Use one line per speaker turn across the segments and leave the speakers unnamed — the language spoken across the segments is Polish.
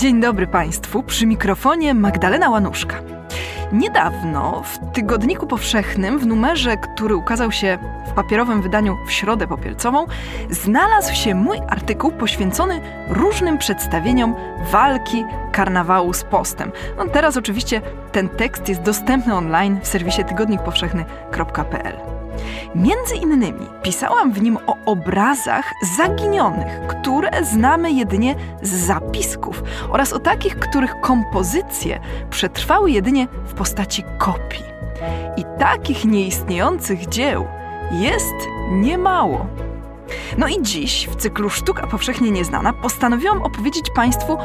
Dzień dobry Państwu, przy mikrofonie Magdalena Łanuszka. Niedawno w Tygodniku Powszechnym, w numerze, który ukazał się w papierowym wydaniu w Środę Popielcową, znalazł się mój artykuł poświęcony różnym przedstawieniom walki karnawału z postem. No teraz oczywiście ten tekst jest dostępny online w serwisie tygodnikpowszechny.pl. Między innymi pisałam w nim o obrazach zaginionych, które znamy jedynie z zapisków oraz o takich, których kompozycje przetrwały jedynie w postaci kopii. I takich nieistniejących dzieł jest niemało. No i dziś w cyklu Sztuka Powszechnie Nieznana postanowiłam opowiedzieć Państwu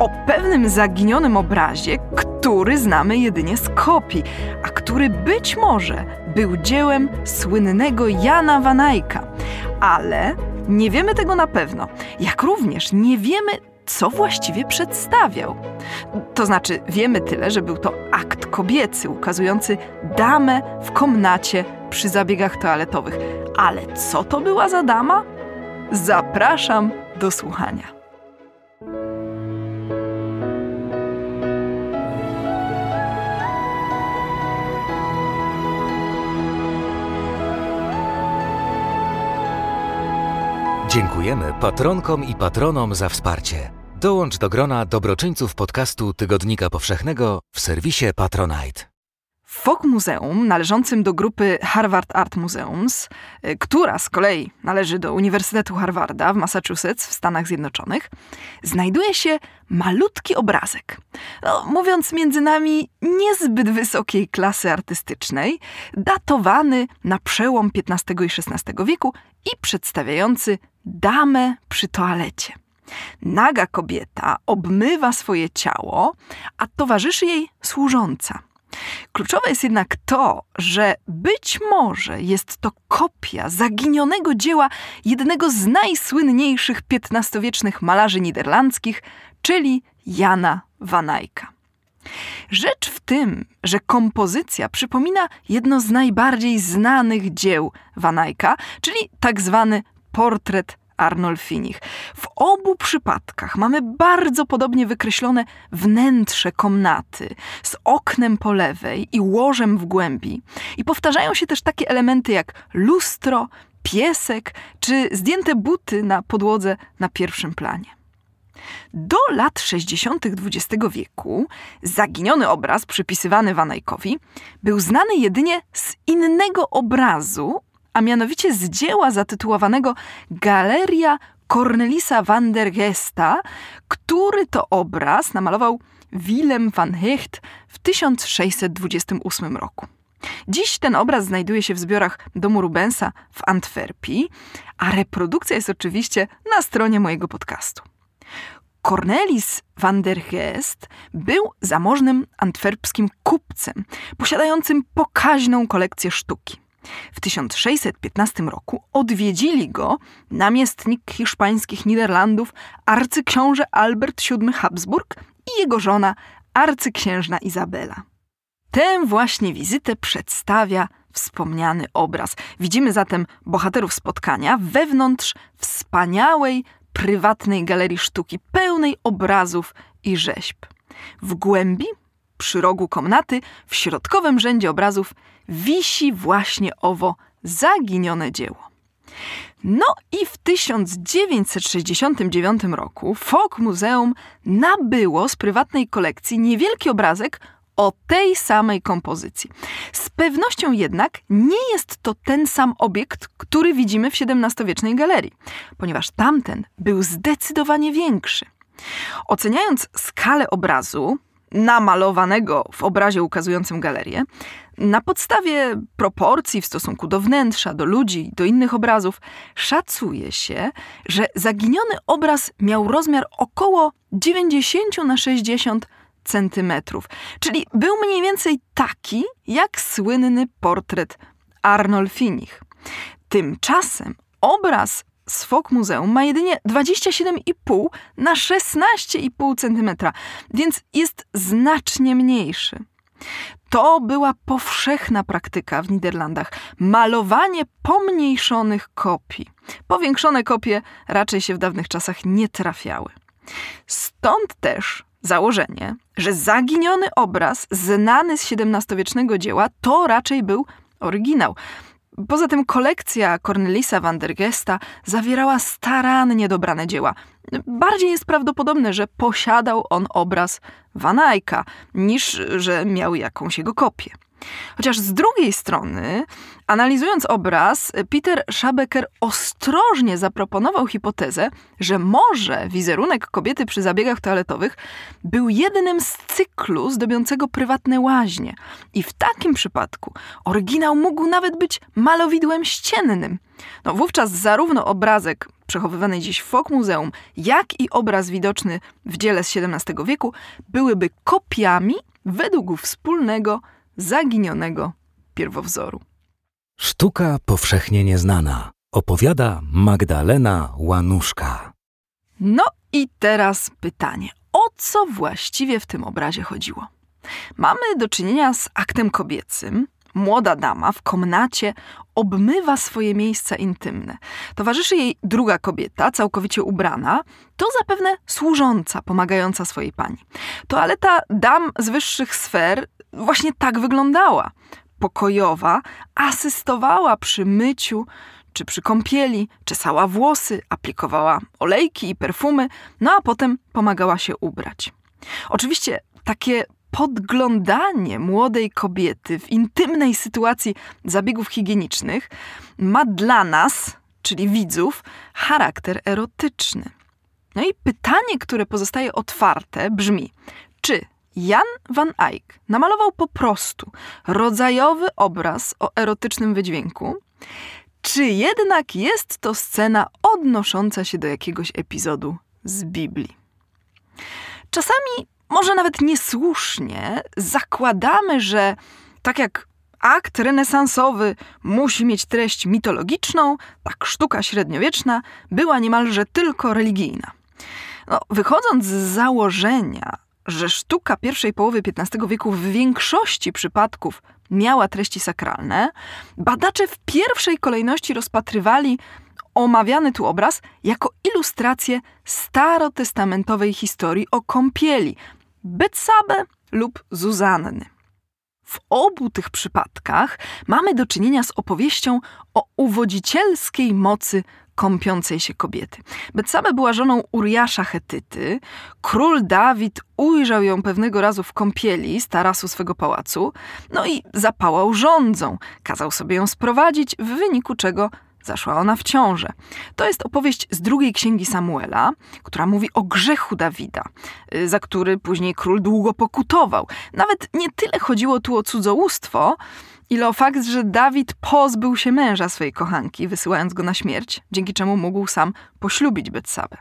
o pewnym zaginionym obrazie, który znamy jedynie z kopii, a który być może był dziełem słynnego Jana Wanajka. Ale nie wiemy tego na pewno, jak również nie wiemy, co właściwie przedstawiał. To znaczy, wiemy tyle, że był to akt kobiecy ukazujący damę w komnacie przy zabiegach toaletowych. Ale co to była za dama? Zapraszam do słuchania.
Dziękujemy patronkom i patronom za wsparcie. Dołącz do grona dobroczyńców podcastu Tygodnika Powszechnego w serwisie Patronite.
Folk Muzeum, należącym do grupy Harvard Art Museums, y, która z kolei należy do Uniwersytetu Harvarda w Massachusetts w Stanach Zjednoczonych, znajduje się malutki obrazek. No, mówiąc między nami, niezbyt wysokiej klasy artystycznej, datowany na przełom XV i XVI wieku i przedstawiający damę przy toalecie. Naga kobieta obmywa swoje ciało, a towarzyszy jej służąca. Kluczowe jest jednak to, że być może jest to kopia zaginionego dzieła jednego z najsłynniejszych XV-wiecznych malarzy niderlandzkich, czyli Jana van Eycka. Rzecz w tym, że kompozycja przypomina jedno z najbardziej znanych dzieł Van Eycka, czyli tak zwany portret Arnolfinich. W obu przypadkach mamy bardzo podobnie wykreślone wnętrze komnaty z oknem po lewej i łożem w głębi. I powtarzają się też takie elementy jak lustro, piesek czy zdjęte buty na podłodze na pierwszym planie. Do lat 60. XX wieku zaginiony obraz przypisywany Van Eyckowi był znany jedynie z innego obrazu a mianowicie z dzieła zatytułowanego Galeria Cornelisa van der Gesta, który to obraz namalował Willem van Hecht w 1628 roku. Dziś ten obraz znajduje się w zbiorach domu Rubensa w Antwerpii, a reprodukcja jest oczywiście na stronie mojego podcastu. Cornelis van der Geest był zamożnym antwerpskim kupcem, posiadającym pokaźną kolekcję sztuki. W 1615 roku odwiedzili go namiestnik hiszpańskich Niderlandów, arcyksiąże Albert VII Habsburg i jego żona, arcyksiężna Izabela. Tę właśnie wizytę przedstawia wspomniany obraz. Widzimy zatem bohaterów spotkania wewnątrz wspaniałej, prywatnej galerii sztuki, pełnej obrazów i rzeźb. W głębi, przy rogu komnaty, w środkowym rzędzie obrazów wisi właśnie owo zaginione dzieło. No i w 1969 roku Folk Muzeum nabyło z prywatnej kolekcji niewielki obrazek o tej samej kompozycji. Z pewnością jednak nie jest to ten sam obiekt, który widzimy w XVII-wiecznej galerii, ponieważ tamten był zdecydowanie większy. Oceniając skalę obrazu, namalowanego w obrazie ukazującym galerię, na podstawie proporcji w stosunku do wnętrza, do ludzi, do innych obrazów, szacuje się, że zaginiony obraz miał rozmiar około 90 na 60 centymetrów, czyli był mniej więcej taki jak słynny portret Arnolfinich. Tymczasem obraz Folk Muzeum ma jedynie 27,5 na 16,5 cm, więc jest znacznie mniejszy. To była powszechna praktyka w Niderlandach malowanie pomniejszonych kopii. Powiększone kopie raczej się w dawnych czasach nie trafiały. Stąd też założenie, że zaginiony obraz znany z XVII-wiecznego dzieła to raczej był oryginał. Poza tym kolekcja Cornelisa van der Gesta zawierała starannie dobrane dzieła. Bardziej jest prawdopodobne, że posiadał on obraz Van Eycka, niż że miał jakąś jego kopię. Chociaż z drugiej strony, analizując obraz, Peter Schabecker ostrożnie zaproponował hipotezę, że może wizerunek kobiety przy zabiegach toaletowych był jednym z cyklu zdobiącego prywatne łaźnie. I w takim przypadku oryginał mógł nawet być malowidłem ściennym. No, wówczas zarówno obrazek przechowywany dziś w Folk Muzeum, jak i obraz widoczny w dziele z XVII wieku byłyby kopiami według wspólnego zaginionego pierwowzoru.
Sztuka powszechnie nieznana. Opowiada Magdalena Łanuszka.
No i teraz pytanie. O co właściwie w tym obrazie chodziło? Mamy do czynienia z aktem kobiecym. Młoda dama w komnacie obmywa swoje miejsca intymne. Towarzyszy jej druga kobieta, całkowicie ubrana, to zapewne służąca, pomagająca swojej pani. Toaleta dam z wyższych sfer właśnie tak wyglądała. Pokojowa asystowała przy myciu czy przy kąpieli, czesała włosy, aplikowała olejki i perfumy, no a potem pomagała się ubrać. Oczywiście takie podglądanie młodej kobiety w intymnej sytuacji zabiegów higienicznych ma dla nas, czyli widzów, charakter erotyczny. No i pytanie, które pozostaje otwarte, brzmi: czy Jan van Eyck namalował po prostu rodzajowy obraz o erotycznym wydźwięku, czy jednak jest to scena odnosząca się do jakiegoś epizodu z Biblii? Czasami, może nawet niesłusznie, zakładamy, że tak jak akt renesansowy musi mieć treść mitologiczną, tak sztuka średniowieczna była niemalże tylko religijna. No, wychodząc z założenia, że sztuka pierwszej połowy XV wieku w większości przypadków miała treści sakralne, badacze w pierwszej kolejności rozpatrywali omawiany tu obraz jako ilustrację starotestamentowej historii o kąpieli Betsabe lub Zuzanny. W obu tych przypadkach mamy do czynienia z opowieścią o uwodzicielskiej mocy kąpiącej się kobiety. Betsabe była żoną Uriasza Hetyty. Król Dawid ujrzał ją pewnego razu w kąpieli z tarasu swego pałacu, no i zapałał rządzą. Kazał sobie ją sprowadzić, w wyniku czego zaszła ona w ciążę. To jest opowieść z drugiej księgi Samuela, która mówi o grzechu Dawida, y, za który później król długo pokutował. Nawet nie tyle chodziło tu o cudzołóstwo, ile o fakt, że Dawid pozbył się męża swojej kochanki, wysyłając go na śmierć, dzięki czemu mógł sam poślubić Betsabę.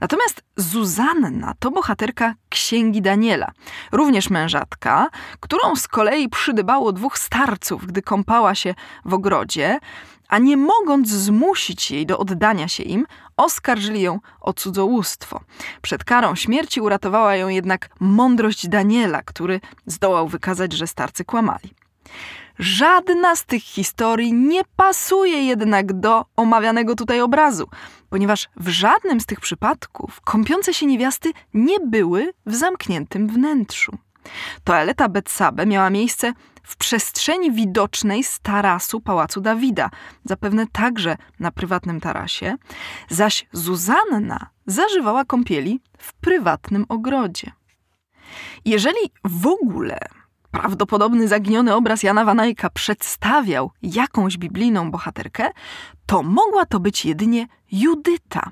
Natomiast Zuzanna to bohaterka księgi Daniela, również mężatka, którą z kolei przydybało dwóch starców, gdy kąpała się w ogrodzie, a nie mogąc zmusić jej do oddania się im, oskarżyli ją o cudzołóstwo. Przed karą śmierci uratowała ją jednak mądrość Daniela, który zdołał wykazać, że starcy kłamali. Żadna z tych historii nie pasuje jednak do omawianego tutaj obrazu, ponieważ w żadnym z tych przypadków kąpiące się niewiasty nie były w zamkniętym wnętrzu. Toaleta Betsabe miała miejsce w przestrzeni widocznej z tarasu Pałacu Dawida, zapewne także na prywatnym tarasie, zaś Zuzanna zażywała kąpieli w prywatnym ogrodzie. Jeżeli w ogóle prawdopodobny zaginiony obraz Jana Wanajka przedstawiał jakąś biblijną bohaterkę, to mogła to być jedynie Judyta.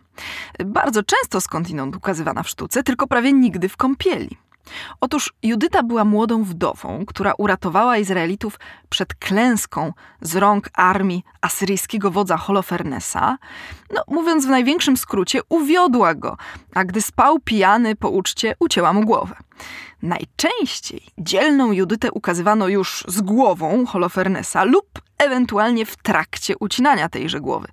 Bardzo często skądinąd ukazywana w sztuce, tylko prawie nigdy w kąpieli. Otóż Judyta była młodą wdową, która uratowała Izraelitów przed klęską z rąk armii asyryjskiego wodza Holofernesa. No, mówiąc w największym skrócie, uwiodła go, a gdy spał pijany po uczcie, ucięła mu głowę. Najczęściej dzielną Judytę ukazywano już z głową Holofernesa lub ewentualnie w trakcie ucinania tejże głowy.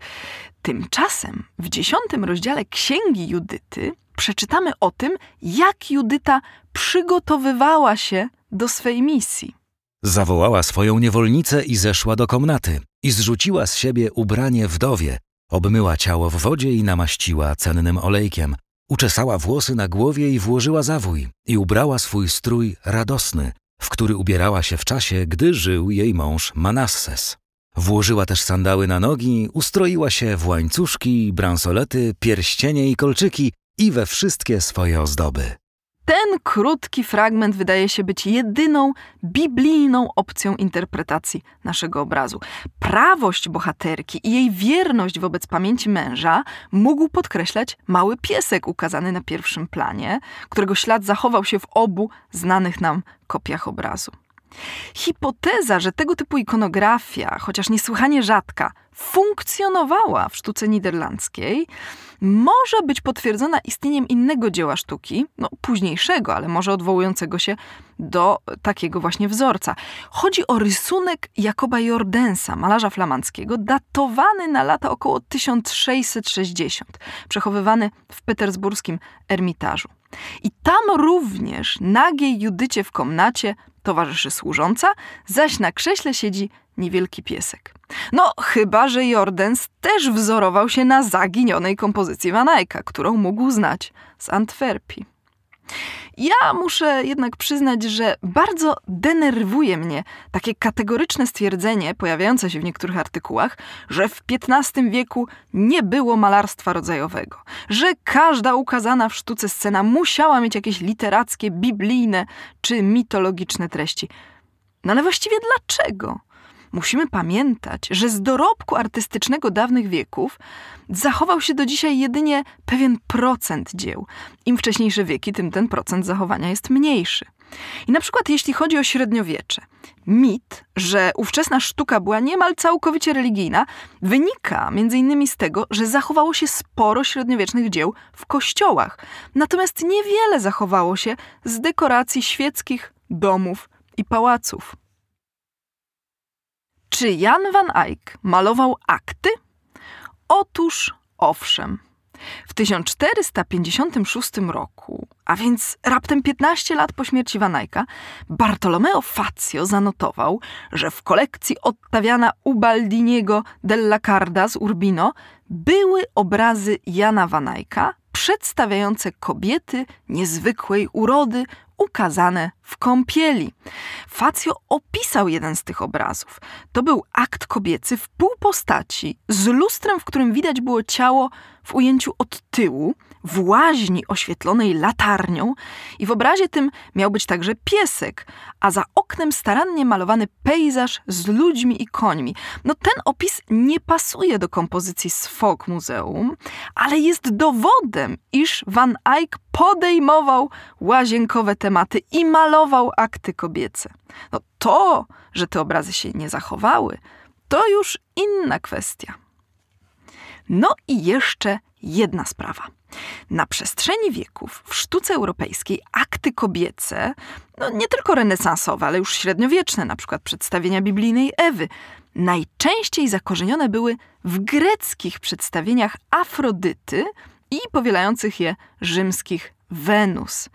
Tymczasem w dziesiątym rozdziale Księgi Judyty przeczytamy o tym, jak Judyta przygotowywała się do swej misji.
Zawołała swoją niewolnicę i zeszła do komnaty i zrzuciła z siebie ubranie wdowie, obmyła ciało w wodzie i namaściła cennym olejkiem. Uczesała włosy na głowie i włożyła zawój i ubrała swój strój radosny, w który ubierała się w czasie, gdy żył jej mąż Manasses. Włożyła też sandały na nogi, ustroiła się w łańcuszki, bransolety, pierścienie i kolczyki i we wszystkie swoje ozdoby.
Ten krótki fragment wydaje się być jedyną biblijną opcją interpretacji naszego obrazu. Prawość bohaterki i jej wierność wobec pamięci męża mógł podkreślać mały piesek ukazany na pierwszym planie, którego ślad zachował się w obu znanych nam kopiach obrazu. Hipoteza, że tego typu ikonografia, chociaż niesłychanie rzadka, funkcjonowała w sztuce niderlandzkiej, może być potwierdzona istnieniem innego dzieła sztuki, no późniejszego, ale może odwołującego się do takiego właśnie wzorca. Chodzi o rysunek Jakoba Jordensa, malarza flamandzkiego, datowany na lata około 1660, przechowywany w petersburskim Ermitażu. I tam również nagiej Judycie w komnacie towarzyszy służąca, zaś na krześle siedzi niewielki piesek. No, chyba, że Jordens też wzorował się na zaginionej kompozycji Vanajka, którą mógł znać z Antwerpii. Ja muszę jednak przyznać, że bardzo denerwuje mnie takie kategoryczne stwierdzenie pojawiające się w niektórych artykułach, że w XV wieku nie było malarstwa rodzajowego, że każda ukazana w sztuce scena musiała mieć jakieś literackie, biblijne czy mitologiczne treści. No ale właściwie dlaczego? Musimy pamiętać, że z dorobku artystycznego dawnych wieków zachował się do dzisiaj jedynie pewien procent dzieł. Im wcześniejsze wieki, tym ten procent zachowania jest mniejszy. I na przykład jeśli chodzi o średniowiecze, mit, że ówczesna sztuka była niemal całkowicie religijna, wynika m.in. z tego, że zachowało się sporo średniowiecznych dzieł w kościołach, natomiast niewiele zachowało się z dekoracji świeckich domów i pałaców. Czy Jan van Eyck malował akty? Otóż owszem. W 1456 roku, a więc raptem 15 lat po śmierci Van Eycka, Bartolomeo Fazio zanotował, że w kolekcji Ottaviana Ubaldiniego della Carda z Urbino były obrazy Jana Van Eycka przedstawiające kobiety niezwykłej urody ukazane w kąpieli. Facjo opisał jeden z tych obrazów. To był akt kobiecy w pół postaci, z lustrem, w którym widać było ciało w ujęciu od tyłu, w łaźni oświetlonej latarnią i w obrazie tym miał być także piesek, a za oknem starannie malowany pejzaż z ludźmi i końmi. No ten opis nie pasuje do kompozycji Folk Muzeum, ale jest dowodem, iż Van Eyck podejmował łazienkowe tematy i malował akty kobiece. No to, że te obrazy się nie zachowały, to już inna kwestia. No i jeszcze jedna sprawa. Na przestrzeni wieków w sztuce europejskiej akty kobiece, no nie tylko renesansowe, ale już średniowieczne, na przykład przedstawienia biblijnej Ewy, najczęściej zakorzenione były w greckich przedstawieniach Afrodyty i powielających je rzymskich Wenus.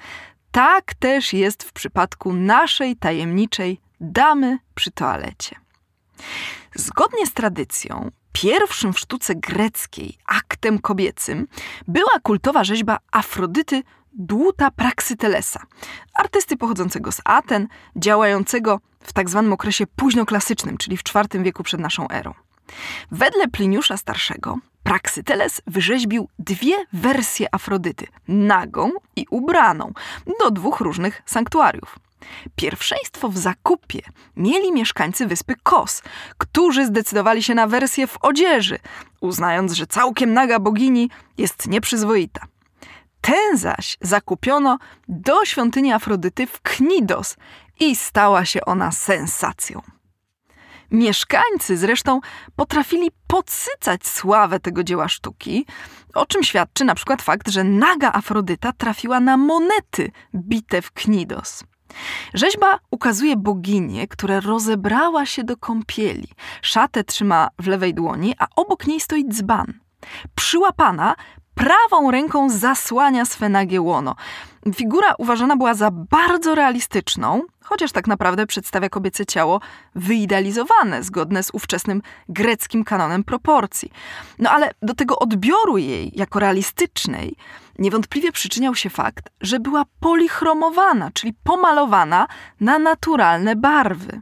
Tak też jest w przypadku naszej tajemniczej damy przy toalecie. Zgodnie z tradycją, pierwszym w sztuce greckiej aktem kobiecym była kultowa rzeźba Afrodyty Dłuta Praxytelesa, artysty pochodzącego z Aten, działającego w tak zwanym okresie późnoklasycznym, czyli w IV wieku przed naszą erą. Wedle Pliniusza Starszego, Praxyteles wyrzeźbił dwie wersje Afrodyty, nagą i ubraną, do dwóch różnych sanktuariów. Pierwszeństwo w zakupie mieli mieszkańcy wyspy Kos, którzy zdecydowali się na wersję w odzieży, uznając, że całkiem naga bogini jest nieprzyzwoita. Tę zaś zakupiono do świątyni Afrodyty w Knidos i stała się ona sensacją. Mieszkańcy zresztą potrafili podsycać sławę tego dzieła sztuki, o czym świadczy na przykład fakt, że naga Afrodyta trafiła na monety bite w Knidos. Rzeźba ukazuje boginię, która rozebrała się do kąpieli. Szatę trzyma w lewej dłoni, a obok niej stoi dzban. Przyłapana prawą ręką zasłania swe nagie łono. Figura uważana była za bardzo realistyczną, chociaż tak naprawdę przedstawia kobiece ciało wyidealizowane, zgodne z ówczesnym greckim kanonem proporcji. No ale do tego odbioru jej jako realistycznej niewątpliwie przyczyniał się fakt, że była polichromowana, czyli pomalowana na naturalne barwy.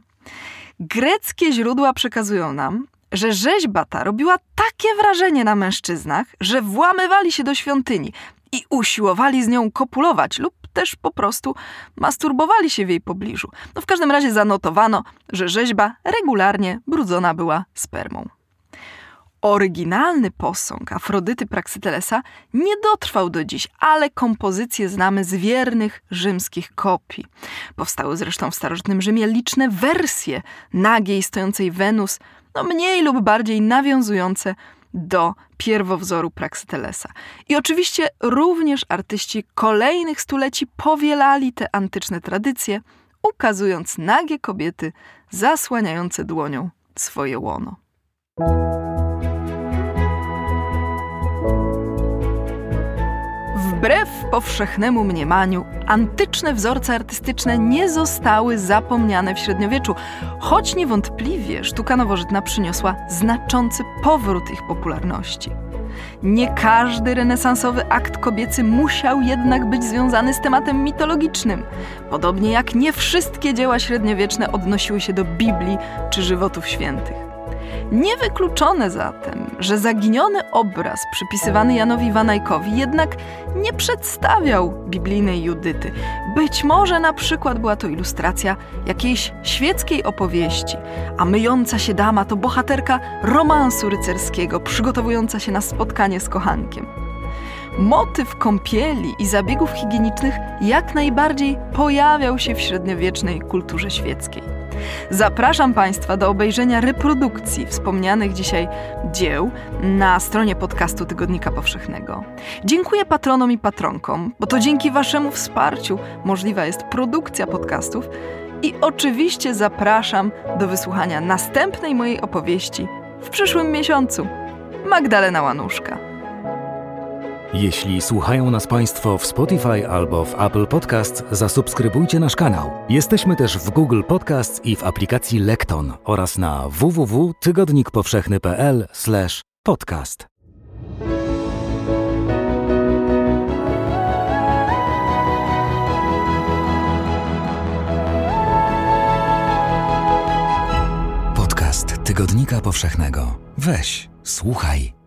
Greckie źródła przekazują nam, że rzeźba ta robiła takie wrażenie na mężczyznach, że włamywali się do świątyni i usiłowali z nią kopulować lub też po prostu masturbowali się w jej pobliżu. No w każdym razie zanotowano, że rzeźba regularnie brudzona była spermą. Oryginalny posąg Afrodyty Praxytelesa nie dotrwał do dziś, ale kompozycję znamy z wiernych rzymskich kopii. Powstały zresztą w starożytnym Rzymie liczne wersje nagiej stojącej Wenus, no mniej lub bardziej nawiązujące do pierwowzoru Praxytelesa. I oczywiście również artyści kolejnych stuleci powielali te antyczne tradycje, ukazując nagie kobiety zasłaniające dłonią swoje łono. Wbrew powszechnemu mniemaniu, antyczne wzorce artystyczne nie zostały zapomniane w średniowieczu, choć niewątpliwie sztuka nowożytna przyniosła znaczący powrót ich popularności. Nie każdy renesansowy akt kobiecy musiał jednak być związany z tematem mitologicznym, podobnie jak nie wszystkie dzieła średniowieczne odnosiły się do Biblii czy żywotów świętych. Niewykluczone zatem, że zaginiony obraz przypisywany Janowi Wanajkowi jednak nie przedstawiał biblijnej Judyty. Być może na przykład była to ilustracja jakiejś świeckiej opowieści, a myjąca się dama to bohaterka romansu rycerskiego, przygotowująca się na spotkanie z kochankiem. Motyw kąpieli i zabiegów higienicznych jak najbardziej pojawiał się w średniowiecznej kulturze świeckiej. Zapraszam Państwa do obejrzenia reprodukcji wspomnianych dzisiaj dzieł na stronie podcastu Tygodnika Powszechnego. Dziękuję patronom i patronkom, bo to dzięki Waszemu wsparciu możliwa jest produkcja podcastów i oczywiście zapraszam do wysłuchania następnej mojej opowieści w przyszłym miesiącu. Magdalena Łanuszka.
Jeśli słuchają nas Państwo w Spotify albo w Apple Podcast, zasubskrybujcie nasz kanał. Jesteśmy też w Google Podcast i w aplikacji Lekton oraz na www.tygodnikpowszechny.pl/podcast. Podcast Tygodnika Powszechnego. Weź, słuchaj